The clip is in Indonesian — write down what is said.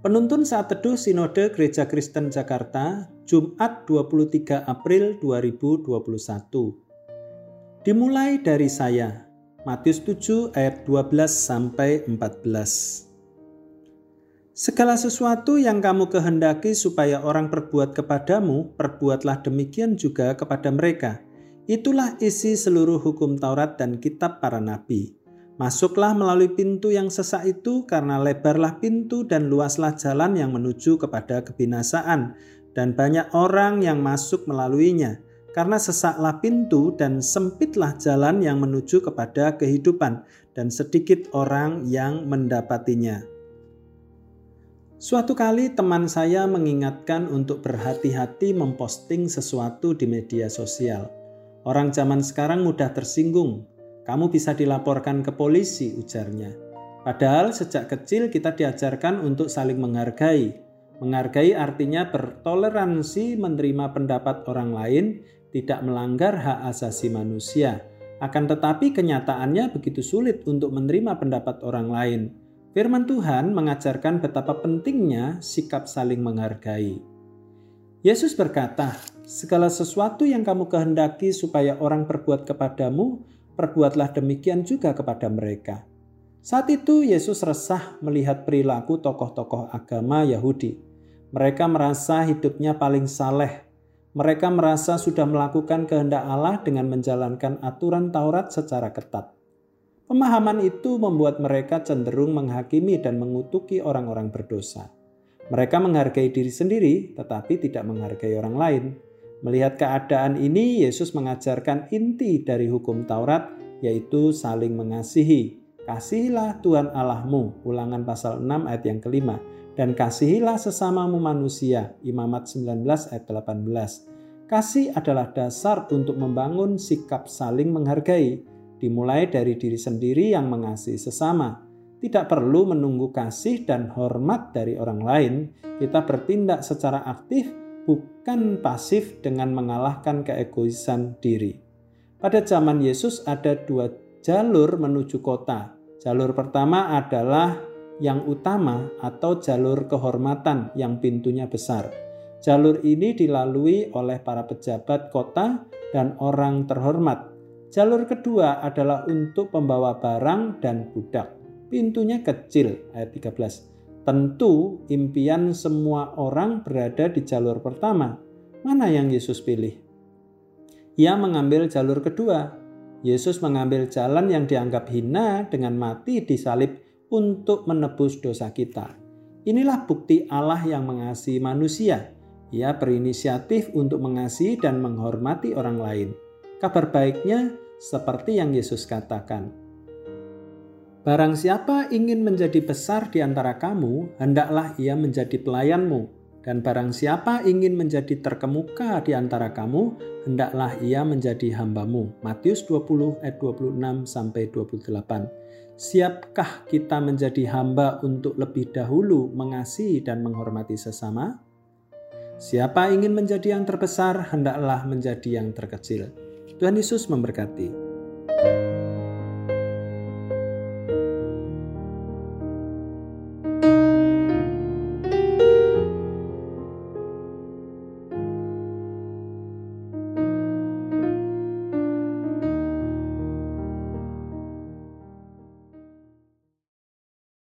Penuntun saat teduh Sinode Gereja Kristen Jakarta, Jumat 23 April 2021. Dimulai dari saya, Matius 7 ayat 12 sampai 14. Segala sesuatu yang kamu kehendaki supaya orang perbuat kepadamu, perbuatlah demikian juga kepada mereka. Itulah isi seluruh hukum Taurat dan kitab para nabi. Masuklah melalui pintu yang sesak itu karena lebarlah pintu dan luaslah jalan yang menuju kepada kebinasaan dan banyak orang yang masuk melaluinya. Karena sesaklah pintu dan sempitlah jalan yang menuju kepada kehidupan dan sedikit orang yang mendapatinya. Suatu kali teman saya mengingatkan untuk berhati-hati memposting sesuatu di media sosial. Orang zaman sekarang mudah tersinggung kamu bisa dilaporkan ke polisi, ujarnya. Padahal sejak kecil kita diajarkan untuk saling menghargai. Menghargai artinya bertoleransi menerima pendapat orang lain, tidak melanggar hak asasi manusia. Akan tetapi kenyataannya begitu sulit untuk menerima pendapat orang lain. Firman Tuhan mengajarkan betapa pentingnya sikap saling menghargai. Yesus berkata, "Segala sesuatu yang kamu kehendaki supaya orang perbuat kepadamu, perbuatlah demikian juga kepada mereka. Saat itu Yesus resah melihat perilaku tokoh-tokoh agama Yahudi. Mereka merasa hidupnya paling saleh. Mereka merasa sudah melakukan kehendak Allah dengan menjalankan aturan Taurat secara ketat. Pemahaman itu membuat mereka cenderung menghakimi dan mengutuki orang-orang berdosa. Mereka menghargai diri sendiri, tetapi tidak menghargai orang lain. Melihat keadaan ini, Yesus mengajarkan inti dari hukum Taurat, yaitu saling mengasihi. Kasihilah Tuhan Allahmu, ulangan pasal 6 ayat yang kelima. Dan kasihilah sesamamu manusia, imamat 19 ayat 18. Kasih adalah dasar untuk membangun sikap saling menghargai, dimulai dari diri sendiri yang mengasihi sesama. Tidak perlu menunggu kasih dan hormat dari orang lain, kita bertindak secara aktif bukan pasif dengan mengalahkan keegoisan diri. Pada zaman Yesus ada dua jalur menuju kota. Jalur pertama adalah yang utama atau jalur kehormatan yang pintunya besar. Jalur ini dilalui oleh para pejabat kota dan orang terhormat. Jalur kedua adalah untuk pembawa barang dan budak. Pintunya kecil, ayat 13. Tentu impian semua orang berada di jalur pertama. Mana yang Yesus pilih? Ia mengambil jalur kedua. Yesus mengambil jalan yang dianggap hina dengan mati di salib untuk menebus dosa kita. Inilah bukti Allah yang mengasihi manusia. Ia berinisiatif untuk mengasihi dan menghormati orang lain. Kabar baiknya seperti yang Yesus katakan, Barang siapa ingin menjadi besar di antara kamu, hendaklah ia menjadi pelayanmu. Dan barang siapa ingin menjadi terkemuka di antara kamu, hendaklah ia menjadi hambamu. Matius 20 ayat 26 sampai 28. Siapkah kita menjadi hamba untuk lebih dahulu mengasihi dan menghormati sesama? Siapa ingin menjadi yang terbesar, hendaklah menjadi yang terkecil. Tuhan Yesus memberkati.